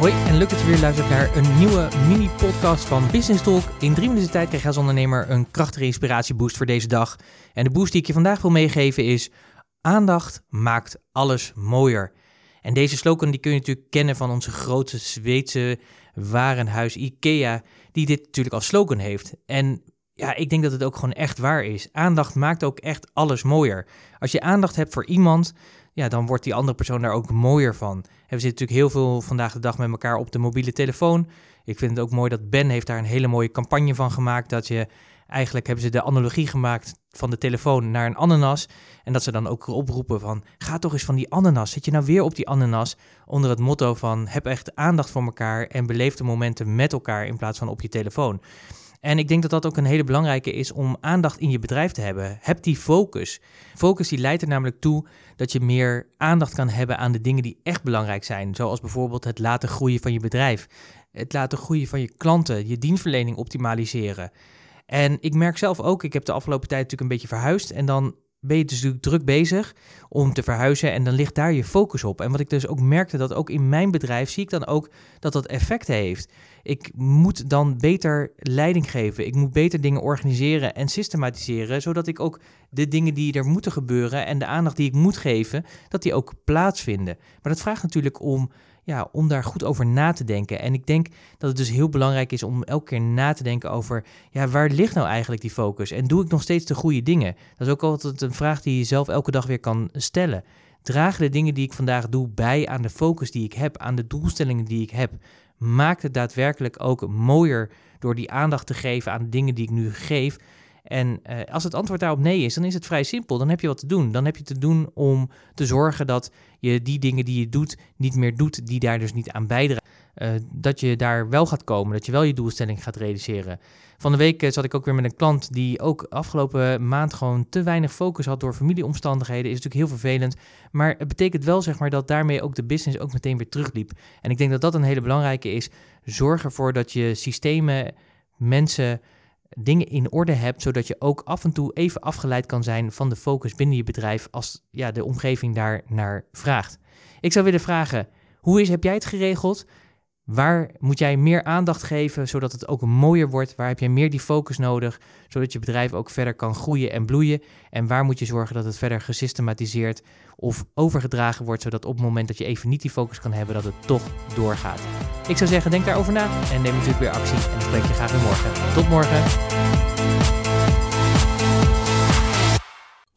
Hoi en leuk dat je weer luistert naar een nieuwe mini-podcast van Business Talk. In drie minuten tijd krijg je als ondernemer een krachtige inspiratieboost voor deze dag. En de boost die ik je vandaag wil meegeven is: aandacht maakt alles mooier. En deze slogan die kun je natuurlijk kennen van onze grote Zweedse warenhuis IKEA, die dit natuurlijk als slogan heeft. En ja, ik denk dat het ook gewoon echt waar is. Aandacht maakt ook echt alles mooier. Als je aandacht hebt voor iemand, ja, dan wordt die andere persoon daar ook mooier van. We zitten natuurlijk heel veel vandaag de dag met elkaar op de mobiele telefoon. Ik vind het ook mooi dat Ben heeft daar een hele mooie campagne van gemaakt. Dat je eigenlijk hebben ze de analogie gemaakt van de telefoon naar een ananas. En dat ze dan ook oproepen van, ga toch eens van die ananas. Zit je nou weer op die ananas? Onder het motto van, heb echt aandacht voor elkaar en beleef de momenten met elkaar in plaats van op je telefoon. En ik denk dat dat ook een hele belangrijke is om aandacht in je bedrijf te hebben. Heb die focus. Focus die leidt er namelijk toe dat je meer aandacht kan hebben aan de dingen die echt belangrijk zijn. Zoals bijvoorbeeld het laten groeien van je bedrijf. Het laten groeien van je klanten, je dienstverlening optimaliseren. En ik merk zelf ook, ik heb de afgelopen tijd natuurlijk een beetje verhuisd. En dan ben je dus natuurlijk druk bezig om te verhuizen en dan ligt daar je focus op. En wat ik dus ook merkte, dat ook in mijn bedrijf zie ik dan ook dat dat effect heeft. Ik moet dan beter leiding geven. Ik moet beter dingen organiseren en systematiseren, zodat ik ook de dingen die er moeten gebeuren en de aandacht die ik moet geven, dat die ook plaatsvinden. Maar dat vraagt natuurlijk om ja, om daar goed over na te denken. En ik denk dat het dus heel belangrijk is om elke keer na te denken over, ja, waar ligt nou eigenlijk die focus? En doe ik nog steeds de goede dingen? Dat is ook altijd een vraag die je zelf elke dag weer kan stellen. Dragen de dingen die ik vandaag doe bij aan de focus die ik heb, aan de doelstellingen die ik heb? Maakt het daadwerkelijk ook mooier door die aandacht te geven aan de dingen die ik nu geef? En uh, als het antwoord daarop nee is, dan is het vrij simpel. Dan heb je wat te doen. Dan heb je te doen om te zorgen dat je die dingen die je doet niet meer doet, die daar dus niet aan bijdragen. Uh, dat je daar wel gaat komen, dat je wel je doelstelling gaat realiseren. Van de week uh, zat ik ook weer met een klant die ook afgelopen maand gewoon te weinig focus had door familieomstandigheden. Is natuurlijk heel vervelend. Maar het betekent wel zeg maar dat daarmee ook de business ook meteen weer terugliep. En ik denk dat dat een hele belangrijke is. Zorg ervoor dat je systemen, mensen dingen in orde hebt, zodat je ook af en toe even afgeleid kan zijn van de focus binnen je bedrijf als ja, de omgeving daar naar vraagt. Ik zou willen vragen, hoe is, heb jij het geregeld? Waar moet jij meer aandacht geven, zodat het ook mooier wordt? Waar heb jij meer die focus nodig, zodat je bedrijf ook verder kan groeien en bloeien? En waar moet je zorgen dat het verder gesystematiseerd of overgedragen wordt, zodat op het moment dat je even niet die focus kan hebben, dat het toch doorgaat? Ik zou zeggen, denk daarover na en neem natuurlijk weer actie. En dan spreek je graag weer morgen. Tot morgen.